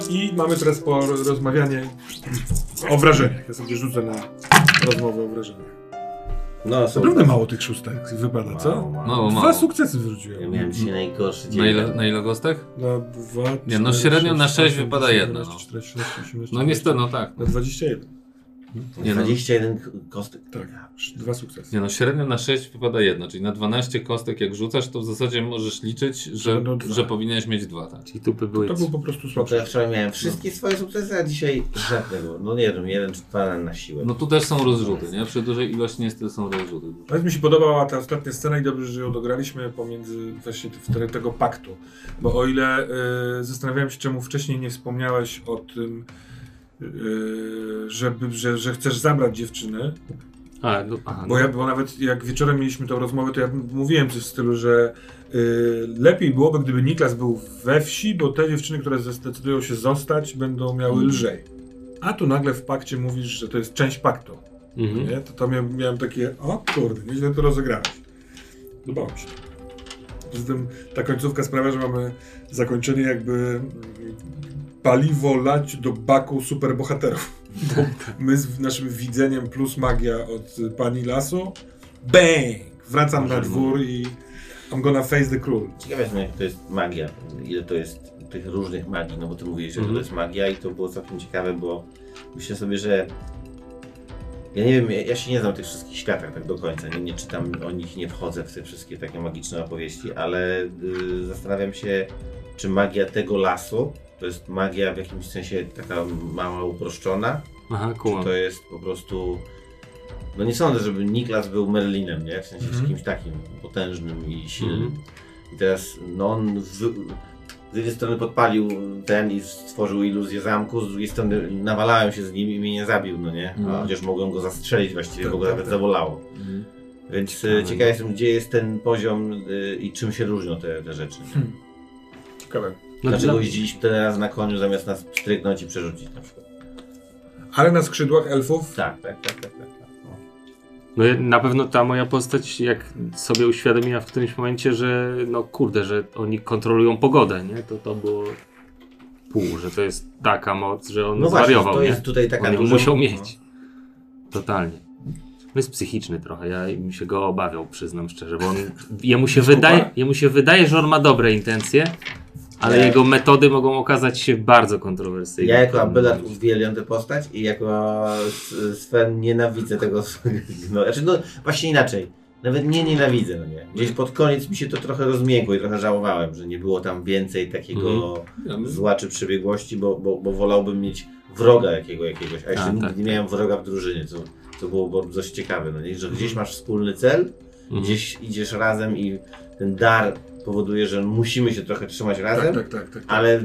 No i mamy teraz po rozmawianie o wrażeniach. Ja sobie rzucę na rozmowę o wrażeniach. No, są Naprawdę mało tych szóstek wypada, co? Mało, Dwa mało. sukcesy Ja wyrzuciłem. miałem dzisiaj najgorszy dzień. Na ile, na ile gostek? Na dwa, Nie, no średnio na sześć, wypada jedna, 11, no. 14, 16, 17, No niestety, no tak. Na 21. Nie no. 21 kostek. Tak, dwa sukcesy. Nie no, średnio na 6 wypada jedna, czyli na 12 kostek jak rzucasz, to w zasadzie możesz liczyć, że, Będą dwa. że powinieneś mieć dwa, tak. Czyli tupy były... To był po prostu No to słabszy. ja wczoraj miałem wszystkie swoje sukcesy, a dzisiaj żadnego. No nie wiem, jeden czy dwa na siłę. No tu też są rozrzuty, nie? Przy dużej ilości niestety są rozrzuty. Nawet mi się podobała ta ostatnia scena i dobrze, że ją dograliśmy pomiędzy właśnie te- w tego paktu. Bo o ile y, zastanawiałem się, czemu wcześniej nie wspomniałeś o tym, y, żeby, że, że chcesz zabrać dziewczynę, A, no, aha, bo, no. ja, bo nawet jak wieczorem mieliśmy tą rozmowę, to ja mówiłem coś w stylu, że y, lepiej byłoby, gdyby Niklas był we wsi, bo te dziewczyny, które zdecydują się zostać, będą miały lżej. A tu nagle w pakcie mówisz, że to jest część paktu. Mhm. Nie? To, to miałem, miałem takie, o kurde, nieźle to rozegrałeś. Podobało mi się. Poza tym ta końcówka sprawia, że mamy zakończenie jakby paliwo lać do baku superbohaterów. Bo my z naszym widzeniem plus magia od pani lasu, bang! Wracam na dwór i I'm gonna face the król. Ciekawe jestem, jak to jest magia, ile to jest tych różnych magii, no bo ty mówisz, że Mhm. to jest magia i to było całkiem ciekawe, bo myślę sobie, że ja nie wiem, ja, ja się nie znam tych wszystkich światach tak do końca, nie, nie czytam o nich, nie wchodzę w te wszystkie takie magiczne opowieści, ale y, zastanawiam się, czy magia tego lasu to jest magia w jakimś sensie taka mała uproszczona, Aha, czy kumam. to jest po prostu. No nie sądzę, żeby Niklas był Merlinem, nie? W sensie Mhm. kimś takim potężnym i silnym. Mhm. I teraz no on z, z jednej strony podpalił ten i stworzył iluzję zamku, z drugiej strony nawalałem się z nim i mnie nie zabił, no nie? A Mhm. chociaż mogłem go zastrzelić właściwie, Tak, bo go tak, nawet tak. zabolało. Mhm. Więc Ciekawe, no. ciekaw jestem, gdzie jest ten poziom y, i czym się różnią te, te rzeczy. Hmm. Ciekawe. No, Dlaczego dla- jeździliśmy teraz na koniu zamiast nas stryknąć i przerzucić na przykład? Ale na skrzydłach elfów Tak, tak, tak, tak. tak. No. No na pewno ta moja postać, jak sobie uświadomiła w którymś momencie, że no kurde, że oni kontrolują pogodę, nie? To to było pół, że to jest taka moc, że on No właśnie, zwariował, to nie? jest tutaj taka on duża- musiał mieć. Totalnie. On jest psychiczny trochę, ja bym się go obawiał, przyznam szczerze, bo on, jemu, się wydaje, jemu się wydaje, że on ma dobre intencje, ale Nie. jego metody mogą okazać się bardzo kontrowersyjne. Ja jako Abelard uwielbiam tę postać i jako Sven nienawidzę tego. No, znaczy, no właśnie inaczej. Nawet nie nienawidzę, no nie. Gdzieś pod koniec mi się to trochę rozmiękło i trochę żałowałem, że nie było tam więcej takiego Mhm. zła czy przebiegłości, bo, bo, bo wolałbym mieć wroga jakiego, jakiegoś, a jeszcze A, nigdy tak, nie tak. miałem wroga w drużynie, co, co było bardzo dość ciekawe, no nie? Że gdzieś masz wspólny cel, Mhm. gdzieś idziesz razem i ten dar powoduje, że musimy się trochę trzymać razem, Tak, tak, tak. tak. ale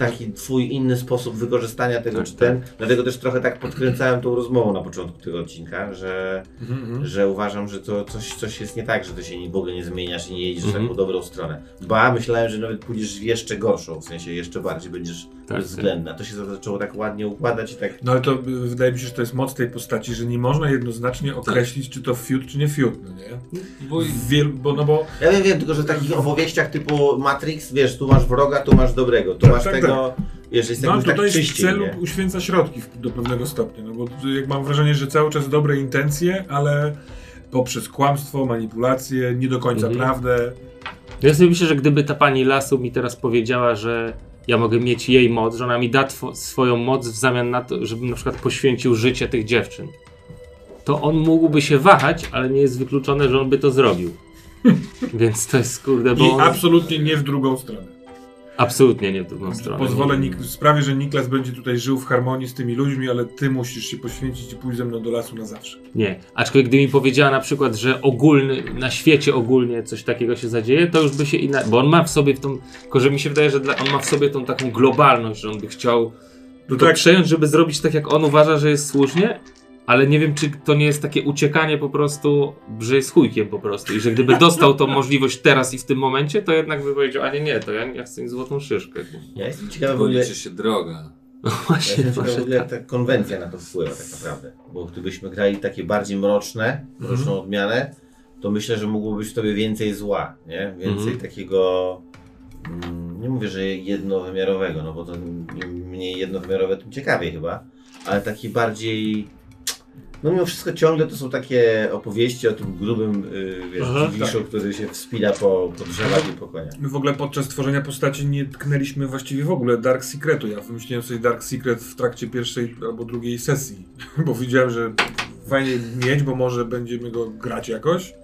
taki twój inny sposób wykorzystania tego Tak, czy ten. Dlatego też trochę tak podkręcałem tą rozmową na początku tego odcinka, że, Mhm, mhm. że uważam, że to coś, coś jest nie tak, że to się nie- w ogóle nie zmieniasz i nie jedziesz Mhm. w taką dobrą stronę. Ba, myślałem, że nawet pójdziesz w jeszcze gorszą, w sensie jeszcze bardziej będziesz Tak, bezwzględna. To się zaczęło tak ładnie układać i tak. No ale to y, wydaje mi się, że to jest moc tej postaci, że nie można jednoznacznie określić, czy to fiut, czy nie fiut, no nie? Bo Wiel, bo, no bo Ja wiem, wiem, tylko że w takich opowieściach typu Matrix, wiesz, tu masz wroga, tu masz dobrego, tu Tak, masz tak, wiesz, jest no, jakoś tak tutaj czyściej, cel nie? uświęca środki w- do pewnego stopnia, no bo jak mam wrażenie, że cały czas dobre intencje, ale poprzez kłamstwo, manipulacje, nie do końca Mhm. prawdę. Ja sobie myślę, że gdyby ta pani lasu mi teraz powiedziała, że ja mogę mieć jej moc, że ona mi da two- swoją moc w zamian na to, żebym na przykład poświęcił życie tych dziewczyn, to on mógłby się wahać, ale nie jest wykluczone, że on by to zrobił. Więc to jest kurde, bo I on absolutnie nie w drugą stronę. Absolutnie nie w drugą stronę. Pozwolę, Nik- sprawię, że Niklas będzie tutaj żył w harmonii z tymi ludźmi, ale ty musisz się poświęcić i pójść ze mną do lasu na zawsze. Nie. Aczkolwiek gdyby mi powiedziała na przykład, że ogólny, na świecie ogólnie coś takiego się zadzieje, to już by się inaczej. Bo on ma w sobie tą. Tylko że mi się wydaje, że dla, on ma w sobie tą taką globalność, że on by chciał No to tak, przejąć, żeby zrobić tak, jak on uważa, że jest słusznie, ale nie wiem, czy to nie jest takie uciekanie po prostu, że jest chujkiem po prostu. I że gdyby dostał tą możliwość teraz i w tym momencie, to jednak by powiedział, a nie, nie, to ja, ja chcę mieć złotą szyszkę. Ja jestem ciekawy liczy się droga. No Ja właśnie, ciekawy tak. ta konwencja na to wpływa tak naprawdę. Bo gdybyśmy grali takie bardziej mroczne, mroczną odmianę, to myślę, że mogło być w tobie więcej zła, nie? Więcej Mhm. takiego, mm, nie, mów, mówię, że jednowymiarowego, no bo to mniej jednowymiarowe, tym ciekawiej chyba, ale taki bardziej. No mimo wszystko ciągle to są takie opowieści o tym grubym, yy, wiesz, Aha, dziwiszu, tak. który się wspina po, po drzewach i po koniach. My w ogóle podczas tworzenia postaci nie tknęliśmy właściwie w ogóle Dark Secretu. Ja wymyśliłem sobie Dark Secret w trakcie pierwszej albo drugiej sesji, bo widziałem, że fajnie mieć, bo może będziemy go grać jakoś.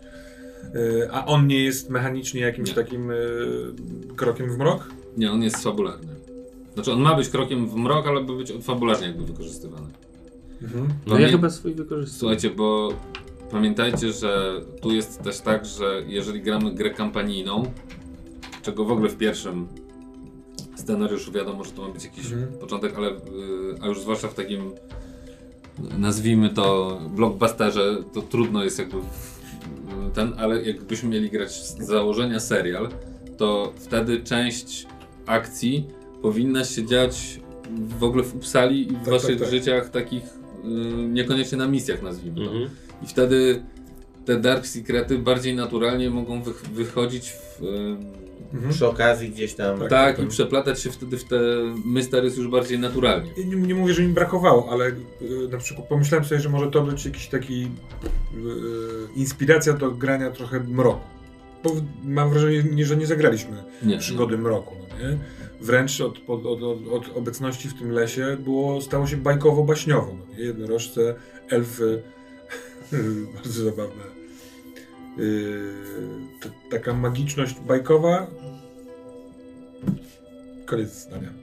Yy, A on nie jest mechanicznie jakimś Nie. takim yy, krokiem w mrok? Nie, on jest fabularny. Znaczy on ma być krokiem w mrok, ale ma być fabularnie jakby wykorzystywany. Mhm. No ja chyba swój wykorzystuję. Słuchajcie, bo pamiętajcie, że tu jest też tak, że jeżeli gramy grę kampanijną, czego w ogóle w pierwszym scenariuszu wiadomo, że to ma być jakiś Mhm. początek, ale y, a już zwłaszcza w takim nazwijmy to blockbusterze, to trudno jest jakby w- ten, ale jakbyśmy mieli grać z założenia serial, to wtedy część akcji powinna się dziać w ogóle w Uppsali i w Tak, waszych tak, tak. życiach takich y, niekoniecznie na misjach nazwijmy to. Mhm. I wtedy te Dark Secrety bardziej naturalnie mogą wych- wychodzić w, y, Mhm. Przy okazji gdzieś tam. Tak. tak, i przeplatać się wtedy w te mysteries już bardziej naturalnie. Nie, nie mówię, że mi brakowało, ale y, na przykład pomyślałem sobie, że może to być jakiś taki y, inspiracja do grania trochę mroku. Bo mam wrażenie, nie, że nie zagraliśmy Nie, przygody mroku, no nie? Wręcz od, od, od, od, obecności w tym lesie było, stało się bajkowo-baśniowo. No? Jednorożce, elfy, bardzo zabawne. Yy, taka magiczność bajkowa. Koniec zdania.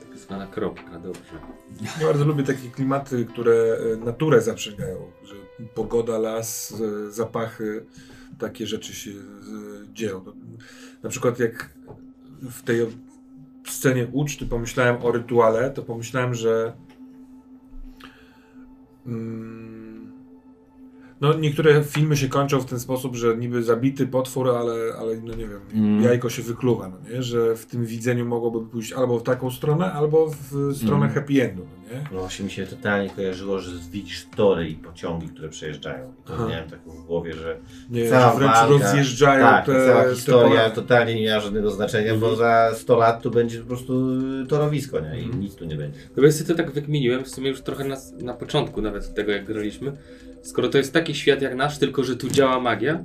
Tak zwana kropka, dobrze. Ja bardzo lubię takie klimaty, które e, naturę zaprzęgają, że pogoda, las, e, zapachy, takie rzeczy się e, dzieją. Na przykład jak w tej scenie uczty pomyślałem o rytuale, to pomyślałem, że mm, no niektóre filmy się kończą w ten sposób, że niby zabity potwór, ale, ale no nie wiem, Mm. jajko się wykluwa, no nie? że w tym widzeniu mogłoby pójść albo w taką stronę, albo w stronę Mm. happy endu, no nie? No właśnie mi się totalnie kojarzyło, że widzisz tory i pociągi, które przejeżdżają. I to Aha. miałem taką w głowie, że Nie, Cała że wręcz walka. rozjeżdżają tak, te, cała te historia pola. totalnie nie miała żadnego znaczenia, bo za 100 lat tu będzie po prostu torowisko, nie? I Mhm. nic tu nie będzie. No więc to tak wykminiłem, w sumie już trochę na, na początku nawet tego jak graliśmy. Skoro to jest taki świat jak nasz, tylko że tu działa magia,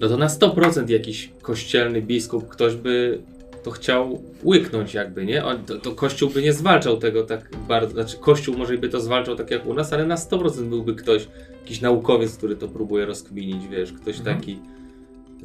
no to na 100% jakiś kościelny biskup, ktoś by to chciał łyknąć jakby, nie? On, to, to kościół by nie zwalczał tego tak bardzo, znaczy kościół może by to zwalczał tak jak u nas, ale na 100% byłby ktoś, jakiś naukowiec, który to próbuje rozkminić, wiesz, ktoś Mhm. taki.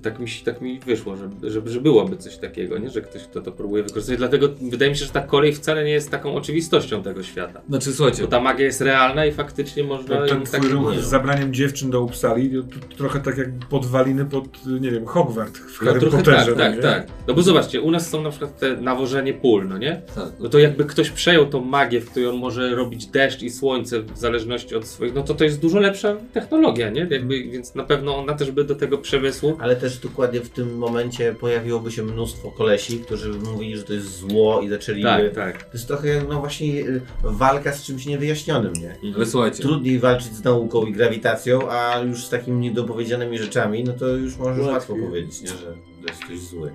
Tak mi, tak mi wyszło, że, że, że byłoby coś takiego, nie? Że ktoś, kto to próbuje wykorzystać. Dlatego wydaje mi się, że ta kolej wcale nie jest taką oczywistością tego świata. Znaczy słuchajcie, Bo ta magia jest realna i faktycznie można Ten, ten ją twój tak ruch z zabraniem dziewczyn do Uppsali, to, to trochę tak jak podwaliny pod, nie wiem, Hogwart w No Harry trochę Potterze. tak, no tak, nie? tak. No bo zobaczcie, u nas są na przykład te nawożenie pól, no nie? tak, No to jakby ktoś przejął tą magię, w której on może robić deszcz i słońce w zależności od swoich, no to to jest dużo lepsza technologia, nie? Jakby, więc na pewno ona też by do tego przemysłu. Ale też dokładnie w tym momencie pojawiłoby się mnóstwo kolesi, którzy by mówili, że to jest zło i zaczęli... Tak, tak. To jest trochę, no właśnie, y, walka z czymś niewyjaśnionym, nie? ale słuchajcie, Trudniej walczyć z nauką i grawitacją, a już z takimi niedopowiedzianymi rzeczami, no to już możesz Łatwiej. łatwo powiedzieć, nie? że to jest ktoś zły.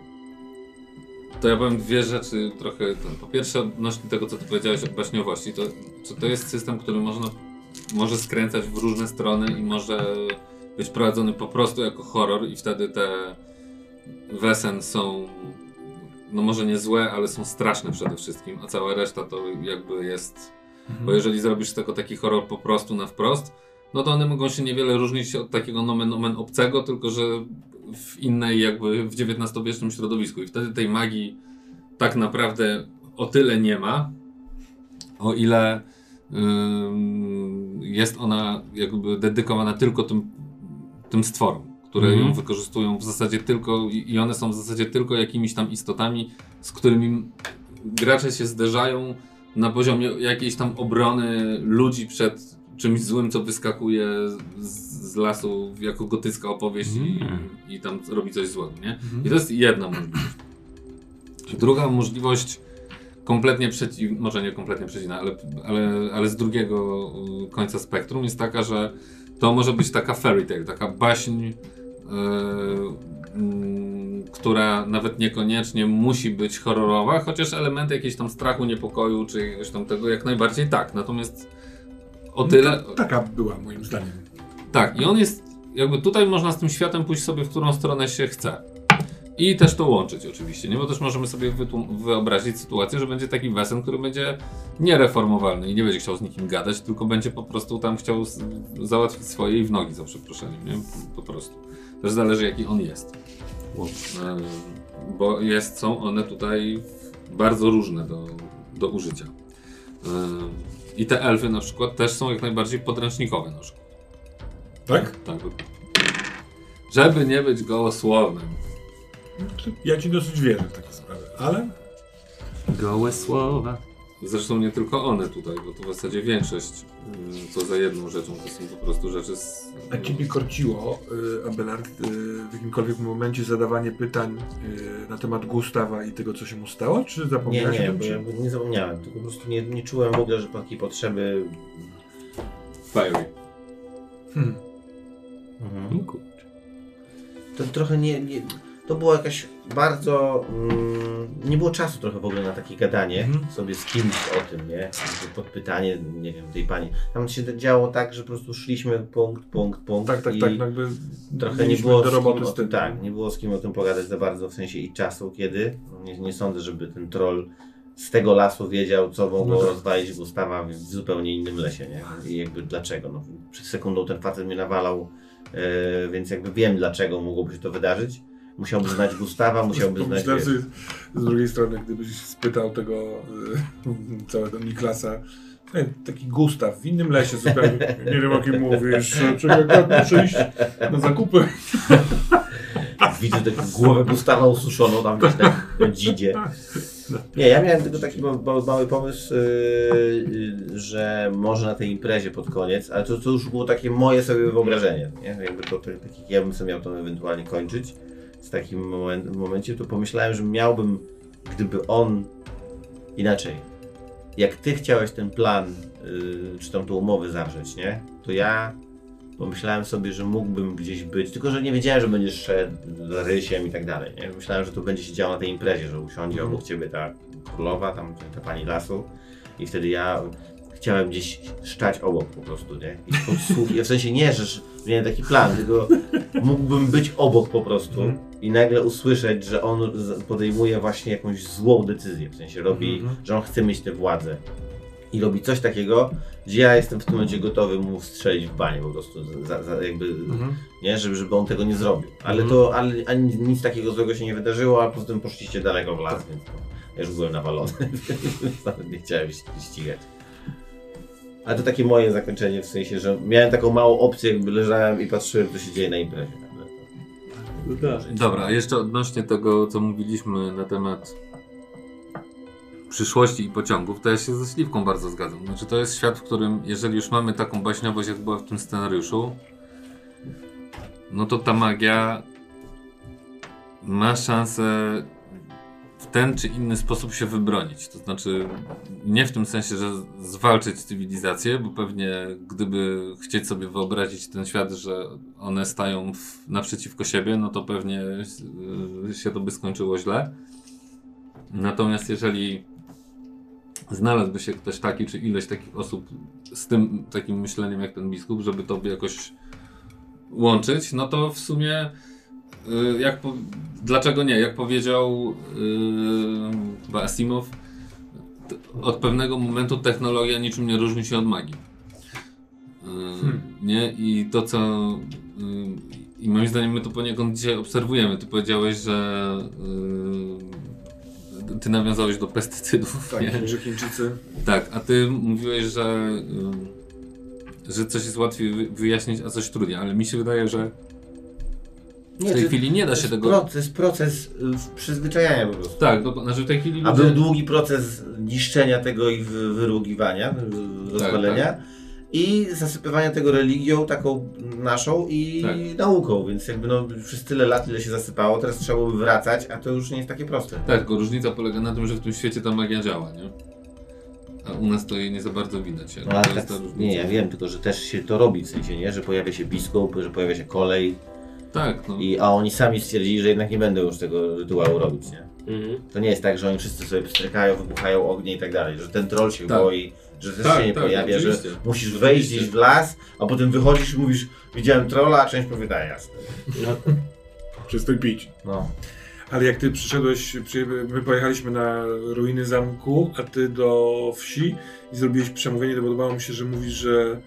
to ja powiem dwie rzeczy trochę. ten. Po pierwsze, odnośnie tego, co ty powiedziałeś o baśniowości, to, to, to jest system, który można, może skręcać w różne strony i może być prowadzony po prostu jako horror i wtedy te wesen są no może nie złe, ale są straszne przede wszystkim, a cała reszta to jakby jest Mhm. Bo jeżeli zrobisz tego taki horror po prostu na wprost, no to one mogą się niewiele różnić od takiego nomen omen obcego, tylko że w innej jakby w XIX-wiecznym środowisku. I wtedy tej magii tak naprawdę o tyle nie ma, o ile ym, jest ona jakby dedykowana tylko tym, tym stworom, które Mhm. ją wykorzystują w zasadzie tylko i one są w zasadzie tylko jakimiś tam istotami, z którymi gracze się zderzają na poziomie jakiejś tam obrony ludzi przed czymś złym, co wyskakuje z, z lasu jako gotycka opowieść Mm. i, i tam robi coś złego, nie? Mhm. I to jest jedna możliwość. Druga możliwość kompletnie przeciw, może nie kompletnie przeciwna, ale, ale, ale z drugiego końca spektrum jest taka, że to może być taka fairy tale, taka baśń, yy, która nawet niekoniecznie musi być horrorowa, chociaż elementy jakiegoś tam strachu, niepokoju, czy jakiegoś tam tego jak najbardziej tak. Natomiast o tyle... No, taka była moim zdaniem. Tak, i on jest, jakby tutaj można z tym światem pójść sobie, w którą stronę się chce. I też to łączyć oczywiście, nie? Bo też możemy sobie wyobrazić sytuację, że będzie taki wesen, który będzie niereformowalny i nie będzie chciał z nikim gadać, tylko będzie po prostu tam chciał załatwić swoje i w nogi, za przeproszeniem, nie? Po prostu. Też zależy jaki on jest. Bo jest, są one tutaj bardzo różne do, do użycia. I te elfy na przykład też są jak najbardziej podręcznikowe na przykład. Tak? Tak. Żeby nie być gołosłownym. Ja ci dosyć wierzę w takie sprawy, ale Gołe słowa. Zresztą nie tylko one tutaj, bo to w zasadzie większość, mm, co za jedną rzeczą, to są po prostu rzeczy z... a ciebie korciło, y, Abelard, y, w jakimkolwiek momencie zadawanie pytań y, na temat Gustawa i tego, co się mu stało, czy Nie, zapomniałeś nie, tym? bo ja nie zapomniałem, tylko po prostu nie, nie czułem w ogóle, że takiej potrzeby. Fiery. Hmm. Mhm. No. To trochę nie, nie. To było jakaś bardzo. Mm, nie było czasu trochę w ogóle na takie gadanie Mhm. sobie z kimś o tym, nie? Podpytanie, nie wiem, tej pani. Tam się to działo tak, że po prostu szliśmy punkt, punkt, punkt. Tak, tak, i tak. Jakby Trochę nie było do z roboty z tym, tak, nie było z kim o tym pogadać za bardzo, w sensie i czasu, kiedy. Nie, nie sądzę, żeby ten troll z tego lasu wiedział, co mogło No tak. rozwalić Gustawa w, w zupełnie innym lesie, nie? I jakby dlaczego. No, przed sekundą ten facet mnie nawalał, e, więc jakby wiem, dlaczego mogłoby się to wydarzyć. Musiałby znać Gustawa, musiałby znać... Pomyślałem wiesz, sobie z drugiej strony, gdybyś spytał tego y, całego Niklasa, "Ej, taki Gustaw w innym lesie zupełnie, nie wiem o kim mówisz, czekaj, muszę iść na zakupy. Widzę taką głowę Gustawa ususzoną tam gdzieś tak w dzidzie. Nie, ja miałem tylko taki ma, ma, mały pomysł, yy, że może na tej imprezie pod koniec, ale to, to już było takie moje sobie wyobrażenie, nie? Jakby to, to tak jak ja bym sobie miał to ewentualnie kończyć w takim moment, momencie, to pomyślałem, że miałbym, gdyby on inaczej, jak ty chciałeś ten plan, yy, czy tam tą umowę zawrzeć, nie? To ja pomyślałem sobie, że mógłbym gdzieś być, tylko że nie wiedziałem, że będziesz szedł z rysiem i tak dalej, nie? Myślałem, że to będzie się działo na tej imprezie, że usiądzie obok ciebie ta królowa, tam ta pani lasu i wtedy ja chciałem gdzieś szczać obok po prostu, nie? I podsłuchiwać, w sensie nie, że miałem taki plan, tylko mógłbym być obok po prostu Mhm. i nagle usłyszeć, że on podejmuje właśnie jakąś złą decyzję, w sensie robi, Mhm. że on chce mieć tę władzę i robi coś takiego, gdzie ja jestem w tym momencie gotowy mu strzelić w banie po prostu, za, za jakby, Mhm. nie, żeby, żeby on tego nie zrobił. Ale Mhm. to, ale ani nic takiego złego się nie wydarzyło, a poza tym poszliście daleko w las, więc to, ja już byłem nawalony, więc nawet nie chciałem ś- ścigać. Ale to takie moje zakończenie, w sensie, że miałem taką małą opcję, jakby leżałem i patrzyłem, co się dzieje na imprezie. Dobra, jeszcze odnośnie tego, co mówiliśmy na temat przyszłości i pociągów, to ja się ze Śliwką bardzo zgadzam. Znaczy, to jest świat, w którym, jeżeli już mamy taką baśniowość, jak była w tym scenariuszu, no to ta magia ma szansę w ten czy inny sposób się wybronić. To znaczy, nie w tym sensie, że zwalczyć cywilizację, bo pewnie gdyby chcieć sobie wyobrazić ten świat, że one stają w, naprzeciwko siebie, no to pewnie y, się to by skończyło źle. Natomiast jeżeli znalazłby się ktoś taki, czy ileś takich osób z tym takim myśleniem jak ten biskup, żeby to jakoś łączyć, no to w sumie jak po, dlaczego nie? Jak powiedział yy, od pewnego momentu technologia niczym nie różni się od magii. Yy, Hmm. Nie? I to co yy, i moim zdaniem my to poniekąd dzisiaj obserwujemy. Ty powiedziałeś, że yy, ty nawiązałeś do pestycydów. Tak, nie? że Chińczycy Tak, a ty mówiłeś, że, y, że coś jest łatwiej wy- wyjaśnić, a coś trudniej, ale mi się wydaje, że w tej chwili nie da się tego... pro- To jest proces y, przyzwyczajania po prostu. Tak, no, znaczy w tej chwili A ludzie... był długi proces niszczenia tego i wy- wyrugiwania, y, rozwalenia i zasypywania tego religią taką naszą i Tak. nauką, więc jakby no przez tyle lat, ile się zasypało, teraz trzeba byłoby wracać, a to już nie jest takie proste. Tak, tylko różnica polega na tym, że w tym świecie ta magia działa, nie? A u nas to jej nie za bardzo widać. No, ale jest tak, nie, ja wiem, tylko że też się to robi, w sensie, nie? Że pojawia się biskup, że pojawia się kolej, Tak, no. I, a oni sami stwierdzili, że jednak nie będą już tego rytuału robić, nie? Mhm. To nie jest tak, że oni wszyscy sobie pstrykają, wybuchają ognie i tak dalej, że ten troll się Tak. boi, że też Tak, się nie tak, pojawia, że musisz wejść Oczywiście. gdzieś w las, a potem wychodzisz i mówisz, widziałem trolla, a część powie, da jasne. No, Przestań pić. No. Ale jak ty przyszedłeś, przy, my pojechaliśmy na ruiny zamku, a ty do wsi i zrobiłeś przemówienie, to podobało mi się, że mówisz, że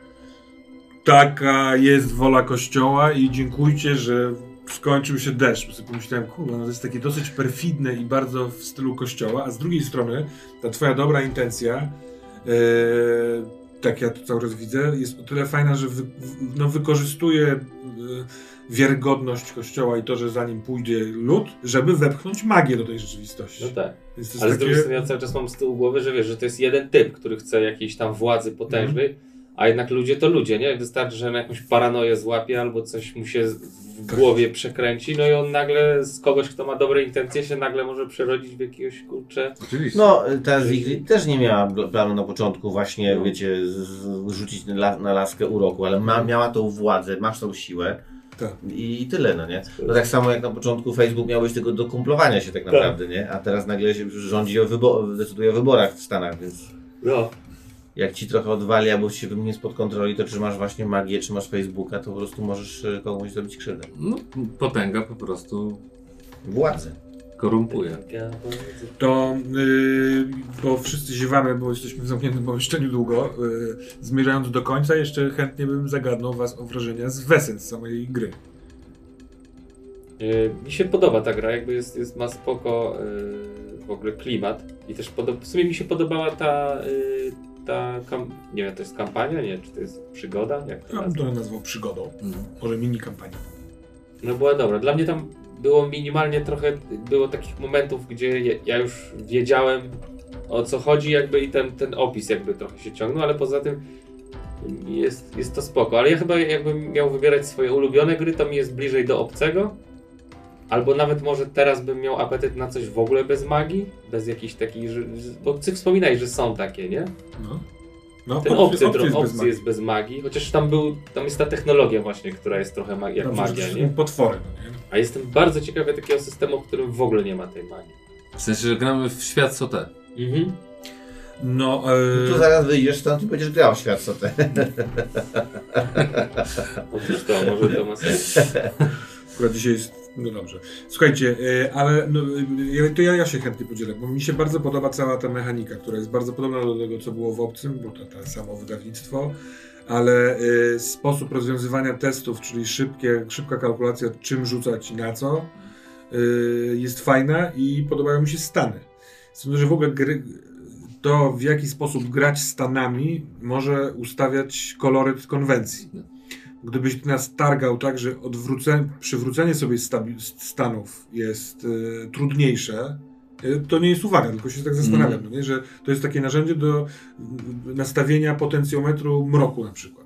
taka jest wola kościoła i dziękujcie, że skończył się deszcz. Pomyślałem, kurwa, no to jest takie dosyć perfidne i bardzo w stylu kościoła, a z drugiej strony ta twoja dobra intencja, e, tak ja to cały czas widzę, jest o tyle fajna, że wy, no, wykorzystuje e, wiarygodność kościoła i to, że za nim pójdzie lud, żeby wepchnąć magię do tej rzeczywistości. no tak. Ale z takie... drugiej strony ja cały czas mam z tyłu głowy, że wiesz, że to jest jeden typ, który chce jakiejś tam władzy potężnej, Mhm. A jednak ludzie to ludzie, nie? Wystarczy, że na jakąś paranoję złapie albo coś mu się w Tak. głowie przekręci, no i on nagle z kogoś, kto ma dobre intencje, się nagle może przerodzić w jakiegoś kurczę. Oczywiście. No, ta Zigrid też nie miała pl- planu na początku właśnie, No. wiecie, z- rzucić na, na laskę uroku, ale ma, miała tą władzę, masz tą siłę Tak. i tyle, no nie? No tak samo jak na początku Facebook miał być tylko do kumplowania się tak naprawdę, nie? A teraz nagle się rządzi o wybo- decyduje o wyborach w Stanach, więc No. Jak ci trochę odwali albo się wymknie spod kontroli, to czy masz właśnie magię, czy masz Facebooka, to po prostu możesz e, komuś zrobić krzywdę. no, potęga po prostu Władzę. korumpuje. To, yy, bo wszyscy ziewamy, bo jesteśmy w zamkniętym pomieszczeniu długo, yy, zmierzając do końca, jeszcze chętnie bym zagadnął was o wrażenia z Wesen, z samej gry. Yy, Mi się podoba ta gra, jakby jest, jest ma spoko yy, w ogóle klimat i też podo- w sumie mi się podobała ta, yy, ta kam- nie wiem, to jest kampania, nie, czy to jest przygoda, jak to Ja bym to nazwał przygodą, No. może mini kampanią. No była dobra. Dla mnie tam było minimalnie trochę, było takich momentów, gdzie ja, ja już wiedziałem o co chodzi jakby i ten, ten opis jakby trochę się ciągnął, ale poza tym jest, jest to spoko. Ale ja chyba jakbym miał wybierać swoje ulubione gry, to mi jest bliżej do obcego. Albo nawet może teraz bym miał apetyt na coś w ogóle bez magii, bez jakichś takich, że, bo ty wspominaj, że są takie, nie? No. No, Ten obcy, obcy, jest bez obcy magii. jest bez magii, chociaż tam był, tam jest ta technologia właśnie, która jest trochę ma- jak Tam magia, nie? potwory, no nie? A jestem bardzo ciekawy takiego systemu, w którym w ogóle nie ma tej magii. W sensie, że gramy w świat Sote. Mhm. No, Tu yy, zaraz wyjdziesz stąd i będziesz grał w świat sotę. Otóż to, może to ma sens. akurat dzisiaj jest, no dobrze. Słuchajcie, yy, ale no, yy, to ja, ja się chętnie podzielę, bo mi się bardzo podoba cała ta mechanika, która jest bardzo podobna do tego, co było w Obcym, bo to, to samo wydawnictwo, ale yy, sposób rozwiązywania testów, czyli szybkie, szybka kalkulacja, czym rzucać i na co, yy, jest fajna i podobają mi się stany. Sądzę, że w ogóle gry, to w jaki sposób grać stanami może ustawiać koloryt konwencji. Gdybyś nas targał tak, że odwrócenie, przywrócenie sobie stanów jest y, trudniejsze, y, to nie jest uwaga, tylko się tak zastanawiam, no nie? że to jest takie narzędzie do y, nastawienia potencjometru mroku na przykład.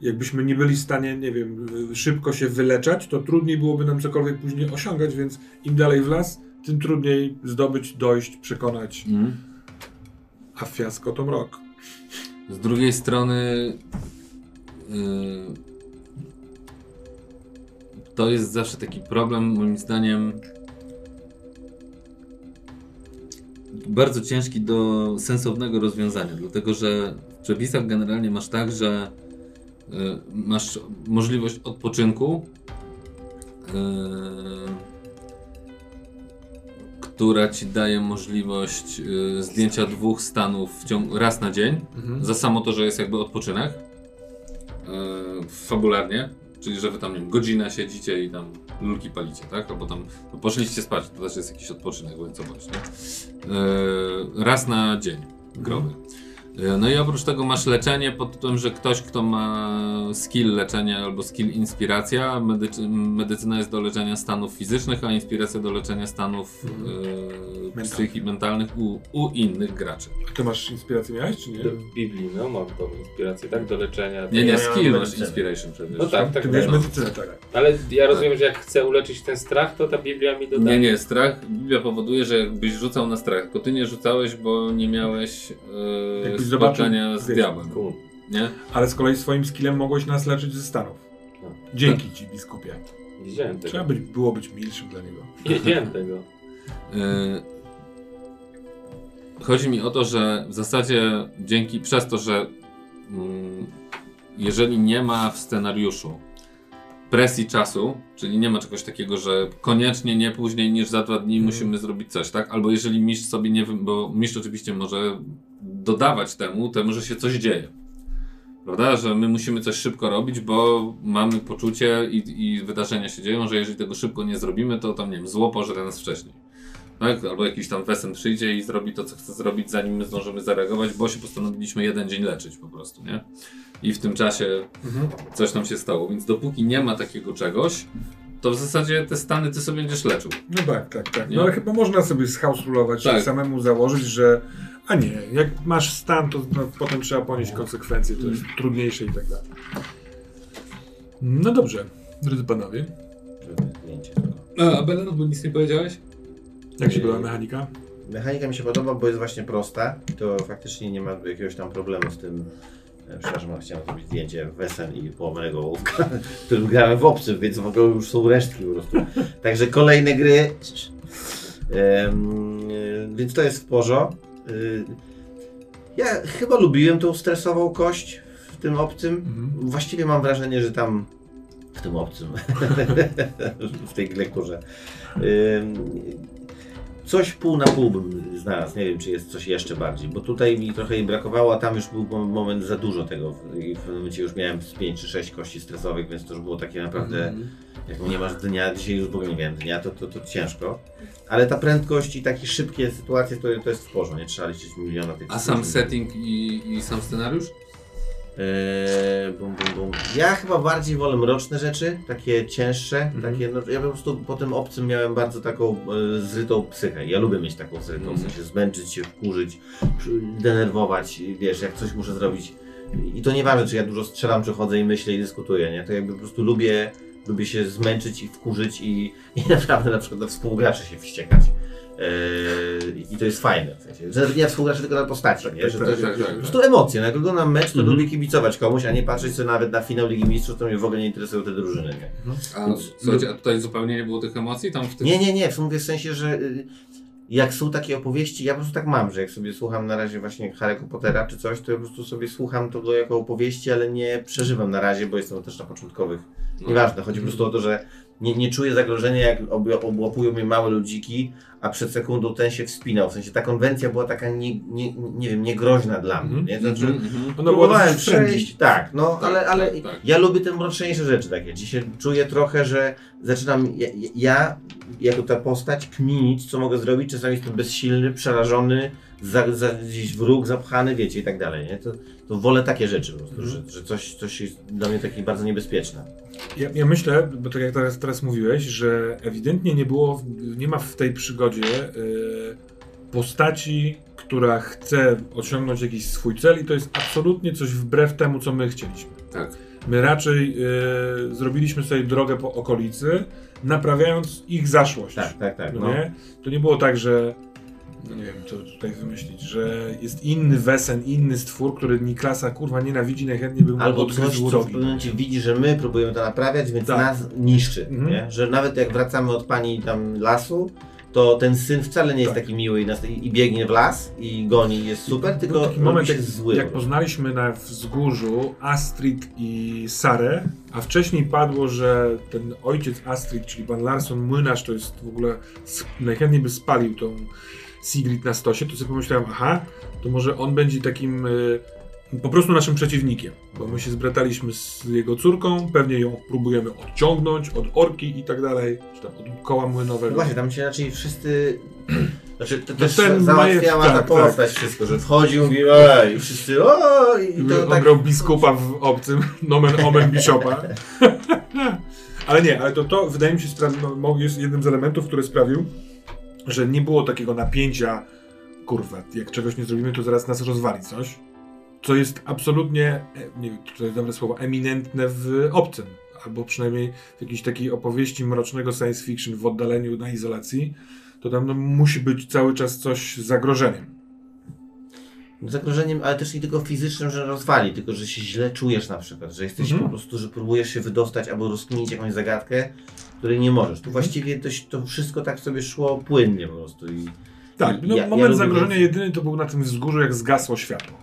Jakbyśmy nie byli w stanie, nie wiem, szybko się wyleczać, to trudniej byłoby nam cokolwiek później osiągać, więc im dalej w las, tym trudniej zdobyć, dojść, przekonać, Mhm. a fiasko to mrok. Z drugiej strony yy, to jest zawsze taki problem, moim zdaniem bardzo ciężki do sensownego rozwiązania, dlatego że w przepisach generalnie masz tak, że yy, masz możliwość odpoczynku, yy, która ci daje możliwość yy, zdjęcia dwóch stanów w ciągu, raz na dzień. Mhm. Za samo to, że jest jakby odpoczynek. Fabularnie. Czyli, że wy tam, nie wiem, godzinę siedzicie i tam lulki palicie, tak? Albo tam no, poszliście spać, to też jest jakiś odpoczynek, bądź co bądź, nie? Yy, raz na dzień growy. Yy, No i oprócz tego masz leczenie pod tym, że ktoś, kto ma skill leczenia albo skill inspiracja, medycy, medycyna jest do leczenia stanów fizycznych, a inspiracja do leczenia stanów yy, Mentalnych. psychi mentalnych u, u innych graczy. A ty masz inspirację miałeś, czy nie? W Biblii, no mam tą inspirację, tak, do leczenia. Nie, nie, Ja skill masz medycynę. inspiration przecież. No tak, tak, Ty miałeś no. medycynę, tak. Ale ja rozumiem, że jak chcę uleczyć ten strach, to ta Biblia mi dodaje. Nie, nie, strach. Biblia powoduje, że jakbyś rzucał na strach, tylko ty nie rzucałeś, bo nie miałeś yy, Jakbyś zobaczył, z wiesz, diabłem. Nie? Ale z kolei swoim skillem mogłeś nas leczyć ze stanów. No. Dzięki ci, biskupie. Nie wiedziałem tego. Trzeba być, było być milszym dla niego. Nie wiedziałem tego. Yy, Chodzi mi o to, że w zasadzie dzięki przez to, że mm, jeżeli nie ma w scenariuszu presji czasu, czyli nie ma czegoś takiego, że koniecznie nie później niż za dwa dni musimy zrobić coś, tak? Albo jeżeli mistrz sobie nie, wy- bo mistrz oczywiście może dodawać temu, temu, że się coś dzieje. Prawda? Że my musimy coś szybko robić, bo mamy poczucie i, i wydarzenia się dzieją, że jeżeli tego szybko nie zrobimy, to tam, nie wiem, zło pożre nas wcześniej. Tak? Albo jakiś tam wesen przyjdzie i zrobi to, co chce zrobić, zanim my zdążymy zareagować, bo się postanowiliśmy jeden dzień leczyć po prostu, nie? I w tym czasie coś tam się stało. Więc dopóki nie ma takiego czegoś, to w zasadzie te stany ty sobie będziesz leczył. No tak, tak, tak. Nie? No ale chyba można sobie z house rulować Tak. i samemu założyć, że a nie, jak masz stan, to no, potem trzeba ponieść konsekwencje, to jest trudniejsze i tak dalej. No dobrze, drodzy panowie, tylko. A, Belen, bo nic nie powiedziałeś? Jak się podoba mechanika? Mechanika mi się podoba, bo jest właśnie prosta. To faktycznie nie ma jakiegoś tam problemu z tym. e, Przepraszam, ale chciałem zrobić zdjęcie Wesen i połamanego ołówka, którym grałem w obcym, więc w ogóle już są resztki po prostu. Także kolejne gry. E, więc to jest w porządku. Ja chyba lubiłem tą stresową kość w tym obcym. Mhm. Właściwie mam wrażenie, że tam w tym obcym, w tej lekturze, ym, coś pół na pół bym znalazł. Nie wiem, czy jest coś jeszcze bardziej, bo tutaj mi trochę jej brakowało, a tam już był mo- moment za dużo tego i w pewnym momencie już miałem z 5 czy 6 kości stresowych, więc to już było takie naprawdę, Mhm. jak nie masz dnia, dzisiaj już w ogóle nie miałem dnia, to, to, to ciężko. Ale ta prędkość i takie szybkie sytuacje, to, to jest w porządku, nie trzeba liczyć miliona tych A sam setting i, i sam scenariusz? Eee, bum, bum, bum. Ja chyba bardziej wolę mroczne rzeczy, takie cięższe, Mhm. takie, no, ja po prostu po tym obcym miałem bardzo taką e, zrytą psychę. Ja lubię mieć taką zrytą, w Mhm. sensie zmęczyć się, wkurzyć, denerwować, wiesz, jak coś muszę zrobić. I to nieważne, czy ja dużo strzelam, czy chodzę i myślę i dyskutuję, nie? To jakby po prostu lubię, lubię się zmęczyć i wkurzyć i, i naprawdę na przykład na współgraczy się wściekać. Eee, I to jest fajne, w sensie, że na współgraczy, tylko na postaci, nie? Że to, Tak, tak, po tak. prostu emocje. No, jak oglądam mecz, to Mhm. lubię kibicować komuś, a nie patrzeć sobie nawet na finał Ligi Mistrzów, to mnie w ogóle nie interesują te drużyny. Nie, A, Więc- słuchajcie, a tutaj zupełnie nie było tych emocji? Tam w tych... nie, nie, nie w mówię w sensie, że y, jak są takie opowieści, ja po prostu tak mam, że jak sobie słucham na razie właśnie Harry'ego Pottera czy coś, to ja po prostu sobie słucham tego jako opowieści, ale nie przeżywam na razie, bo jestem też na początkowych. No. Nieważne, chodzi po prostu o to, że nie, nie czuję zagrożenia, jak ob, obłapują mnie małe ludziki, a przed sekundą ten się wspinał. W sensie ta konwencja była taka, nie, nie, nie wiem, niegroźna dla mnie. Mhm. Nie? Znaczy. Ona była Próbowałem przejść, tak, no, Tak, ale, ale tak, tak. ja lubię te mroczniejsze rzeczy takie. Dzisiaj czuję trochę, że zaczynam, ja, ja jako ta postać, kminić, co mogę zrobić, czasami jestem bezsilny, przerażony, za, za, gdzieś w róg zapchany, wiecie, i tak dalej, nie? To, to wolę takie rzeczy po prostu, że, że coś, coś jest dla mnie takie bardzo niebezpieczne. Ja, ja myślę, bo tak jak teraz, teraz mówiłeś, że ewidentnie nie było, nie ma w tej przygodzie e, postaci, która chce osiągnąć jakiś swój cel i to jest absolutnie coś wbrew temu, co my chcieliśmy. Tak. My raczej e, zrobiliśmy sobie drogę po okolicy, naprawiając ich zaszłość. Tak, tak, tak. No No. nie? To nie było tak, że nie wiem, co tutaj wymyślić, że jest inny wesen, inny stwór, który Niklasa kurwa nienawidzi, najchętniej by mu Albo coś, co w pewnym momencie widzi, że my próbujemy to naprawiać, więc Tak. nas niszczy, Mhm. nie? Że nawet jak wracamy od pani tam lasu, to ten syn wcale nie jest Tak. taki miły i, nas, i biegnie w las i goni jest super, tylko Był taki moment, jest zły. jak poznaliśmy na wzgórzu Astrid i Sarę, a wcześniej padło, że ten ojciec Astrid, czyli pan Larson Młynarz, to jest w ogóle najchętniej by spalił tą Sigrid na stosie, to sobie pomyślałem, aha, to może on będzie takim y, po prostu naszym przeciwnikiem, bo my się zbrataliśmy z jego córką, pewnie ją próbujemy odciągnąć od orki i tak dalej, czy tam od koła No młynowego. właśnie, tam się raczej wszyscy... Znaczy, to No też ten załatwiała Majew- ta tak, postać wszystko, że wchodzi mówi ej, i wszyscy o i to on tak... grał biskupa w obcym, nomen omen bishopa. ale nie, ale to, to wydaje mi się spra- no, jest jednym z elementów, który sprawił, że nie było takiego napięcia, kurwa, jak czegoś nie zrobimy, to zaraz nas rozwali coś, co jest absolutnie, e, nie wiem, to jest dobre słowo, eminentne w obcym, albo przynajmniej w jakiejś takiej opowieści mrocznego science fiction w oddaleniu, na izolacji, to tam no, musi być cały czas coś z zagrożeniem. Zagrożeniem, ale też nie tylko fizycznym, że rozwali, tylko że się źle czujesz na przykład, że jesteś Mhm. po prostu, że próbujesz się wydostać albo rozkminić jakąś zagadkę, której nie możesz. Tu właściwie to, to wszystko tak sobie szło płynnie po prostu. I, Tak, no, Ja- ja moment lubię zagrożenia jedyny to był na tym wzgórzu, jak zgasło światło.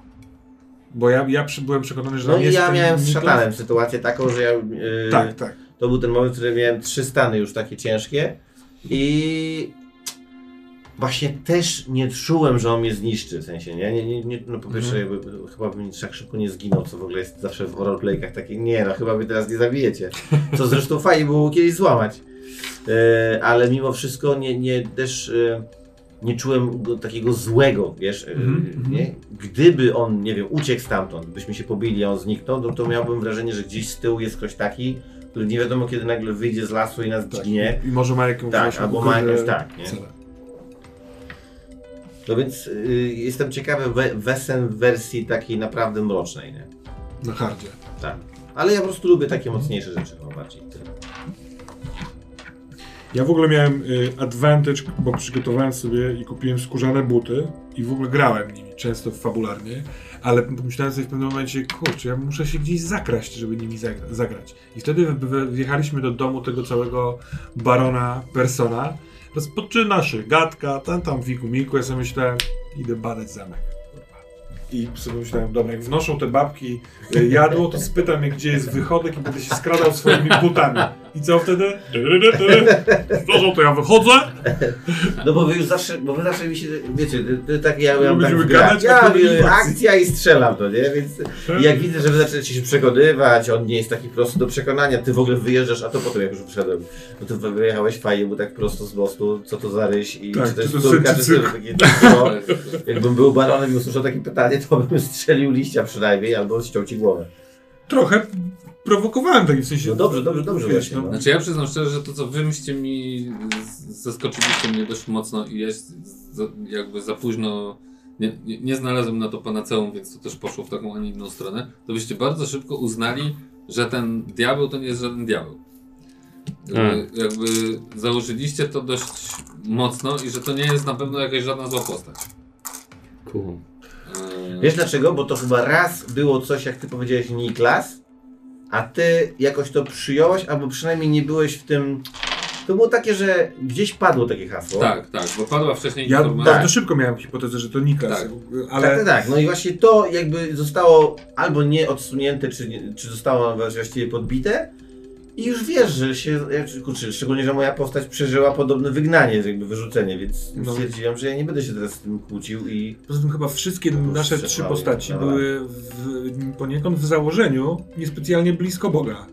Bo ja, ja byłem przekonany, że no i ja miałem z szatanem sytuację taką, że ja. Yy, Tak, tak. To był ten moment, w którym miałem trzy stany już takie ciężkie i właśnie też nie czułem, że on mnie zniszczy, w sensie, nie? nie, nie, nie no po pierwsze, jakby, chyba bym tak szybko nie zginął, co w ogóle jest zawsze w roleplay'kach takie, nie no, chyba mnie teraz nie zabijecie. Co zresztą fajnie było kiedyś złamać. E, ale mimo wszystko nie, nie też e, nie czułem go takiego złego, wiesz, e, Mhm, nie? Gdyby on, nie wiem, uciekł stamtąd, byśmy się pobili, a on zniknął, no to miałbym wrażenie, że gdzieś z tyłu jest ktoś taki, który nie wiadomo kiedy nagle wyjdzie z lasu i nas tak. I może ma jakąś Tak, albo ma jakąś, tak, nie? cele. No więc y, jestem ciekawy we, wesen w wersji takiej naprawdę mrocznej, nie? Na hardzie. Tak. Ale ja po prostu lubię takie mocniejsze rzeczy chyba bardziej. Ja w ogóle miałem y, advantage, bo przygotowałem sobie i kupiłem skórzane buty i w ogóle grałem nimi, często fabularnie, ale pomyślałem sobie w pewnym momencie, kurczę, ja muszę się gdzieś zakraść, żeby nimi zagra zagrać. I wtedy wjechaliśmy do domu tego całego barona Persona, rozpoczyna się gadka, tam tam wiku miku, ja sobie myślałem, idę badać zamek. I sobie myślałem, dobra, jak wnoszą te babki y, jadło, to spytam je, gdzie jest wychodek i będę się skradał swoimi butami. I co wtedy? Wnoszą, to ja wychodzę. No bo wy już zawsze, bo wy zawsze mi się, wiecie, to, to tak ja miałem tak w grach. gadać, ja to akcja. i strzelam to, nie? Więc Tak. i jak widzę, że wy zaczynacie się przekonywać, on nie jest taki prosty do przekonania, ty w ogóle wyjeżdżasz, a to potem jak już wszedłem, no to wy- wyjechałeś fajnie, bo tak prosto z mostu, co to za ryś i Tak, czy to jest to córka, czy cyrk? takie, no, jakbym był baronem i usłyszał takie pytanie, to bym strzelił liścia przynajmniej, albo ściął ci głowę. Trochę prowokowałem taki w sensie. No dobrze, dobrze, dobrze wiesz, właśnie, no. no. Znaczy ja przyznam szczerze, że to co wy myście mi zaskoczyliście mnie dość mocno i jest za, jakby za późno nie, nie, nie znalazłem na to panaceum, więc to też poszło w taką, a nie inną stronę, to byście bardzo szybko uznali, że ten diabeł to nie jest żaden diabeł. Jakby, jakby założyliście to dość mocno i że to nie jest na pewno jakaś żadna zła postać. Cool. Eee, Wiesz dlaczego? Bo to chyba raz było coś, jak ty powiedziałeś, Niklas, a ty jakoś to przyjąłeś, albo przynajmniej nie byłeś w tym... To było takie, że gdzieś padło takie hasło. tak, tak, bo padła wcześniej Ja informacja. bardzo szybko miałem hipotezę, że to Niklas, Tak. ale Tak, tak, tak. No i właśnie to jakby zostało albo nie odsunięte, czy, nie, czy zostało właściwie podbite. I już wiesz, że się, ja- kurczę, szczególnie, że moja postać przeżyła podobne wygnanie, jakby wyrzucenie, więc No. stwierdziłem, że ja nie będę się teraz z tym kłócił i poza tym chyba wszystkie nasze trzy postaci dobra. były w, poniekąd w założeniu niespecjalnie blisko Boga.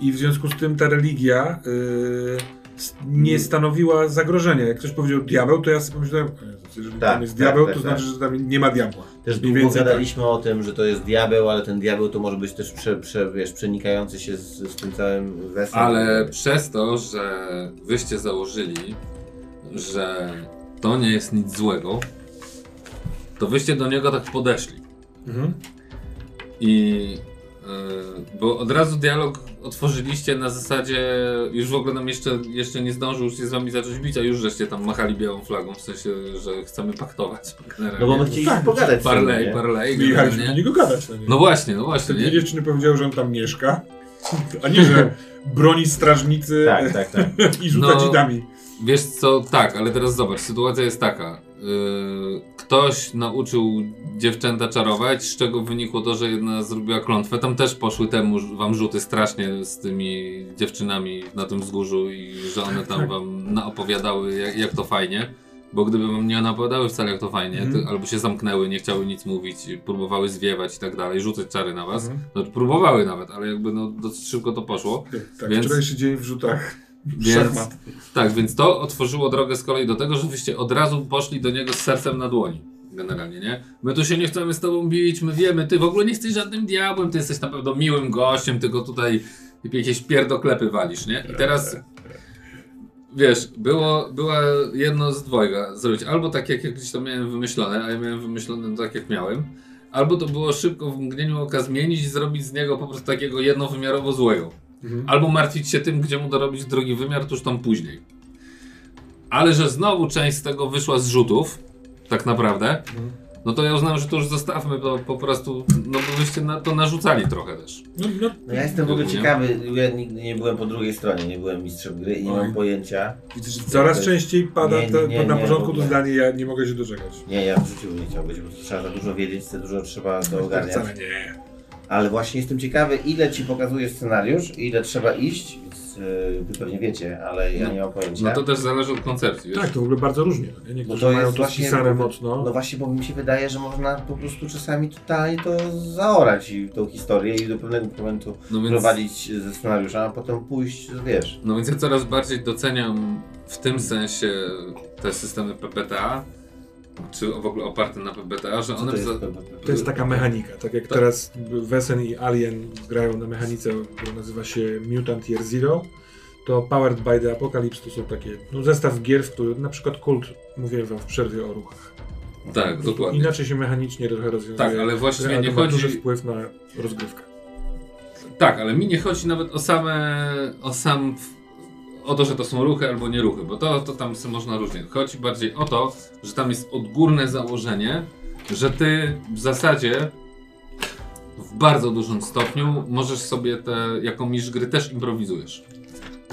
I w związku z tym ta religia y, s- nie stanowiła zagrożenia. Jak ktoś powiedział diabeł, to ja sobie pomyślałem, "O Jezus, jeżeli Tak, tam jest tak, diabeł, tak, to tak. znaczy, że tam nie ma diabła. Też długo więcej gadaliśmy o tym, że to jest diabeł, ale ten diabeł to może być też prze, prze, wiesz, przenikający się z, z tym całym weselem. Ale przez to, że wyście założyli, że to nie jest nic złego, to wyście do niego tak podeszli. Mhm. I bo od razu dialog otworzyliście na zasadzie, już w ogóle nam jeszcze, jeszcze nie zdążył się z wami zacząć bić, a już żeście tam machali białą flagą, w sensie, że chcemy paktować. No bo my chcieliśmy Tak, pogadać Parley, nie? parley. My jechaliśmy do niego gadać. No, nie? No właśnie, no Te właśnie. Nie? dziewczyny powiedziały, że on tam mieszka, a nie, że broni strażnicy Tak, tak, tak. i rzuca No. dzidami. Wiesz co, tak, ale teraz zobacz, sytuacja jest taka. Yy, ktoś nauczył dziewczęta czarować, z czego wynikło to, że jedna zrobiła klątwę. Tam też poszły temu wam rzuty strasznie z tymi dziewczynami na tym wzgórzu i że one tam wam naopowiadały jak, jak to fajnie. Bo gdyby wam nie napowiadały wcale jak to fajnie, Mhm. to, albo się zamknęły, nie chciały nic mówić, próbowały zwiewać i tak dalej, rzucać czary na was. Mhm. No, próbowały nawet, ale jakby no, dosyć szybko to poszło. Tak, Więc- wczorajszy dzień w rzutach Więc, tak, więc to otworzyło drogę z kolei do tego, że wyście od razu poszli do niego z sercem na dłoni. Generalnie, nie? My tu się nie chcemy z tobą bić, my wiemy, ty w ogóle nie jesteś żadnym diabłem, ty jesteś na pewno miłym gościem, tylko tutaj jakieś pierdoklepy walisz, nie? I teraz, wiesz, było, była jedno z dwojga zrobić. Albo tak jak gdzieś to miałem wymyślone, a ja miałem wymyślone tak jak miałem, albo to było szybko w mgnieniu oka zmienić i zrobić z niego po prostu takiego jednowymiarowo złego. Mhm. Albo martwić się tym, gdzie mu dorobić drugi wymiar, to już tam później. Ale że znowu część z tego wyszła z rzutów, tak naprawdę, no to ja uznałem, że to już zostawmy, to po prostu, no bo byście na to narzucali trochę też. No, no, No ja jestem w ogóle Nie? ciekawy, ja nigdy nie byłem po drugiej stronie, nie byłem mistrzem gry i nie Oj. mam pojęcia. widzę, że coraz jest- częściej pada Nie, nie, nie, na nie, porządku to zdanie, ja nie mogę się doczekać. Nie, ja w życiu nie chciał być, bo trzeba za dużo wiedzieć, za dużo trzeba to ogarniać. Wcale nie. Ale właśnie jestem ciekawy, ile ci pokazuje scenariusz, ile trzeba iść, więc yy, wy pewnie wiecie, ale ja No, nie mam pojęcia. No to też zależy od koncepcji, wiesz? Tak, to w ogóle bardzo różnie. Nie? Niektórzy to mają jest to właśnie- spisane mocno. No właśnie, bo mi się wydaje, że można po prostu czasami totalnie to zaorać i tą historię i do pewnego momentu No więc, prowadzić ze scenariusza, a potem pójść, wiesz. no więc ja coraz bardziej doceniam w tym sensie te systemy PPTA, czy w ogóle oparte na PPTA, że one... to jest? za- To jest taka mechanika. Tak jak Tak. teraz Wesen i Alien grają na mechanice, która nazywa się Mutant Year Zero, to Powered by the Apocalypse to są takie no, zestaw gier, w których na przykład Kult, mówiłem wam w przerwie o ruchach. Tak, dokładnie. Inaczej się mechanicznie trochę rozwiązuje. Tak, ale właściwie ale nie to ma chodzi... duży wpływ na rozgrywkę. Tak, ale mi nie chodzi nawet o same, o sam, o to, że to są ruchy albo nie ruchy, bo to, to tam sobie można różnie. Chodzi bardziej o to, że tam jest odgórne założenie, że ty w zasadzie w bardzo dużym stopniu możesz sobie te, jako mistrz gry też improwizujesz.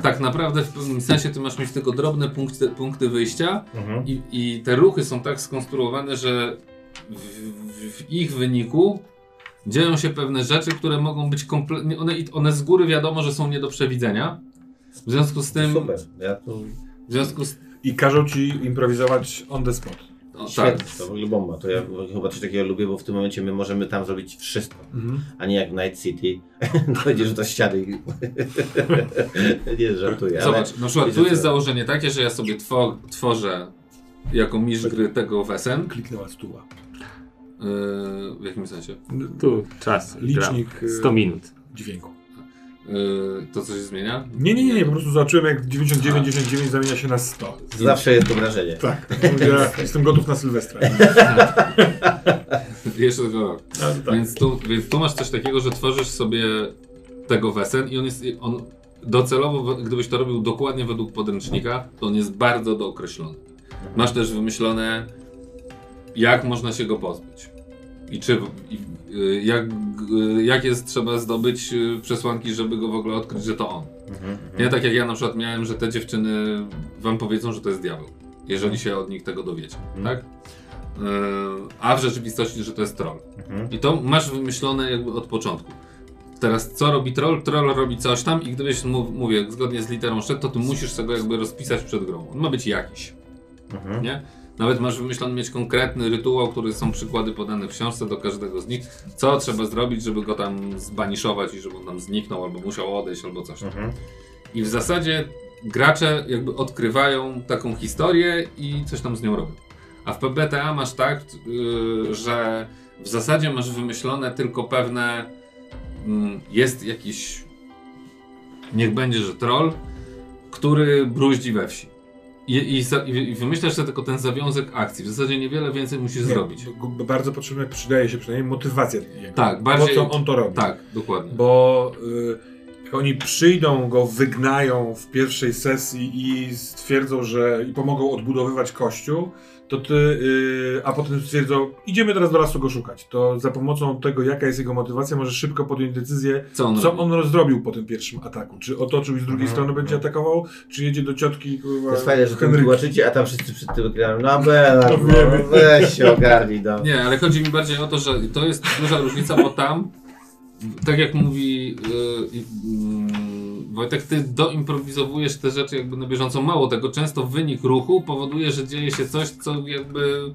Tak naprawdę w pewnym sensie ty masz mieć tylko drobne punkty, punkty wyjścia Mhm. i, I te ruchy są tak skonstruowane, że w, w, w ich wyniku dzieją się pewne rzeczy, które mogą być kompletnie. One, one z góry wiadomo, że są nie do przewidzenia. W związku z tym. Super, ja to W związku z. I każą ci improwizować on the spot. O, tak. świetnie, to w ogóle bomba. To ja chyba coś takiego lubię, bo w tym momencie my możemy tam zrobić wszystko. Mhm. A nie jak Night City, dojdzie, że to ściany i... nie, żartuję, ale... Zobacz, na przykład tu jest co? założenie takie, że ja sobie two, tworzę jako mistrz gry tego Wesen. Kliknęła stuła. Yy, w jakim sensie? Tu czas. Licznik, gra. y- 100 minut. Dźwięku. Yy, to coś zmienia? Nie, nie, nie, nie, po prostu zobaczyłem jak 99, 99 zamienia się na 100. Zawsze jest to wrażenie. Tak, ja jestem gotów na Sylwestra. Jeszcze tego rok. A, tak. Więc, tu, więc tu masz coś takiego, że tworzysz sobie tego wesen i on jest, on docelowo, gdybyś to robił dokładnie według podręcznika, to on jest bardzo dookreślony. Masz też wymyślone, jak można się go pozbyć. I czy, i, jak, y, jak jest trzeba zdobyć y, przesłanki, żeby go w ogóle odkryć, że to on. Mhm, Nie tak jak ja na przykład miałem, że te dziewczyny wam powiedzą, że to jest diabeł, jeżeli się od nich tego dowiecie, tak? Yy, a w rzeczywistości, że to jest troll. mhm. I to masz wymyślone jakby od początku. Teraz co robi troll? Troll robi coś tam i gdybyś, mów, mówię, zgodnie z literą szedł, to ty musisz sobie jakby rozpisać przed grą. On ma być jakiś, Mhm. nie? Nawet masz wymyślony mieć konkretny rytuał, który są przykłady podane w książce do każdego z nich. Co trzeba zrobić, żeby go tam zbaniszować i żeby on tam zniknął, albo musiał odejść, albo coś tam. Mhm. I w zasadzie gracze jakby odkrywają taką historię i coś tam z nią robią. A w PBTA masz tak, yy, że w zasadzie masz wymyślone tylko pewne. mm, jest jakiś. Niech będzie, że troll, który bruździ we wsi. I, i, i, wymyślasz sobie tylko ten zawiązek akcji. W zasadzie niewiele więcej musisz Nie, zrobić. Bardzo potrzebna, przydaje się przynajmniej motywacja jego. Tak, bardziej- Po co on to robi. Tak, dokładnie. Bo y, jak oni przyjdą, go wygnają w pierwszej sesji i stwierdzą, że i pomogą odbudowywać kościół, to ty, y, a potem stwierdzą, idziemy teraz do lasu go szukać. To za pomocą tego, jaka jest jego motywacja, możesz szybko podjąć decyzję, Co on co on zrobił po tym pierwszym ataku. Czy otoczył i z drugiej Mhm. strony będzie atakował, czy jedzie do ciotki kurwa, To jest fajne, że to tłumaczycie, a tam wszyscy przed tym grają. No Bela, No no, weź się ogarnij, no. Nie, ale chodzi mi bardziej o to, że to jest duża różnica, bo tam, tak jak mówi yy, yy, Wojtek, ty doimprowizowujesz te rzeczy jakby na bieżąco. Mało tego, często wynik ruchu powoduje, że dzieje się coś, co jakby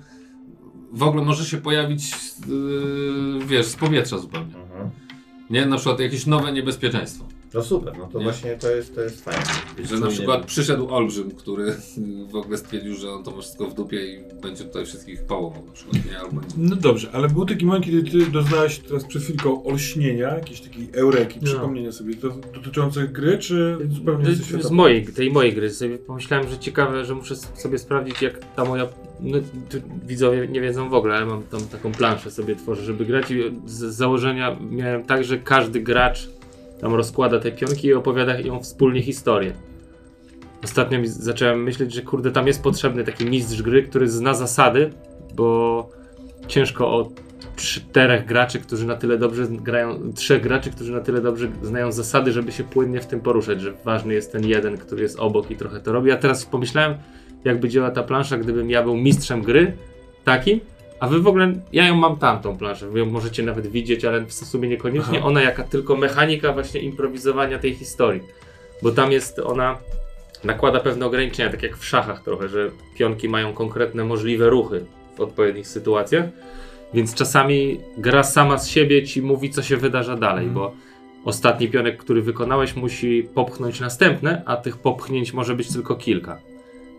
w ogóle może się pojawić, yy, wiesz, z powietrza zupełnie. Mhm. Nie, na przykład jakieś nowe niebezpieczeństwo. No super, no to Nie. właśnie to jest, to jest fajne. Że na przykład przyszedł olbrzym, który w ogóle stwierdził, że on to ma wszystko w dupie i będzie tutaj wszystkich pałował na przykład, nie? Albo nie. No dobrze, ale był taki moment, kiedy ty doznałeś teraz przed chwilką olśnienia, jakiejś takiej eureki, No. przypomnienia sobie, to dotyczące gry, czy zupełnie Z, z mojej, tej mojej gry sobie pomyślałem, że ciekawe, że muszę sobie sprawdzić jak ta moja, no widzowie nie wiedzą w ogóle, ale mam tam taką planszę sobie tworzę, żeby grać i z założenia miałem tak, że każdy gracz tam rozkłada te pionki i opowiada ją wspólnie historię. Ostatnio zacząłem myśleć, że kurde tam jest potrzebny taki mistrz gry, który zna zasady, bo ciężko o czterech graczy, którzy na tyle dobrze grają, trzech graczy, którzy na tyle dobrze znają zasady, żeby się płynnie w tym poruszać, że ważny jest ten jeden, który jest obok i trochę to robi. A teraz pomyślałem, jakby działa ta plansza, gdybym ja był mistrzem gry, takim, a wy w ogóle, ja ją mam tamtą planszę, wy ją możecie nawet widzieć, ale w sumie niekoniecznie, Aha. ona jaka tylko mechanika właśnie improwizowania tej historii, bo tam jest ona, nakłada pewne ograniczenia, tak jak w szachach trochę, że pionki mają konkretne możliwe ruchy w odpowiednich sytuacjach, więc czasami gra sama z siebie ci mówi, co się wydarza dalej, Mhm. bo ostatni pionek, który wykonałeś, musi popchnąć następne, a tych popchnięć może być tylko kilka.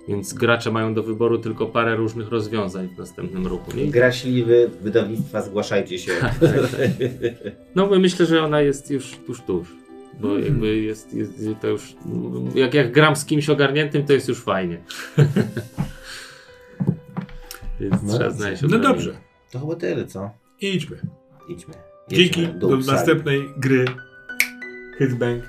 Więc gracze mają do wyboru tylko parę różnych rozwiązań w następnym ruchu. Nie? Graśliwy, wydawnictwa, zgłaszajcie się. No bo myślę, że ona jest już tuż, tuż. Bo Mhm. jakby jest, jest to już. Jak, jak gram z kimś ogarniętym, to jest już fajnie. Więc No trzeba dobrze. znaleźć No dobrze, To chyba tyle, co? idźmy. Idźmy. Dzięki, Jedźmy do psali. następnej gry. Hitbang.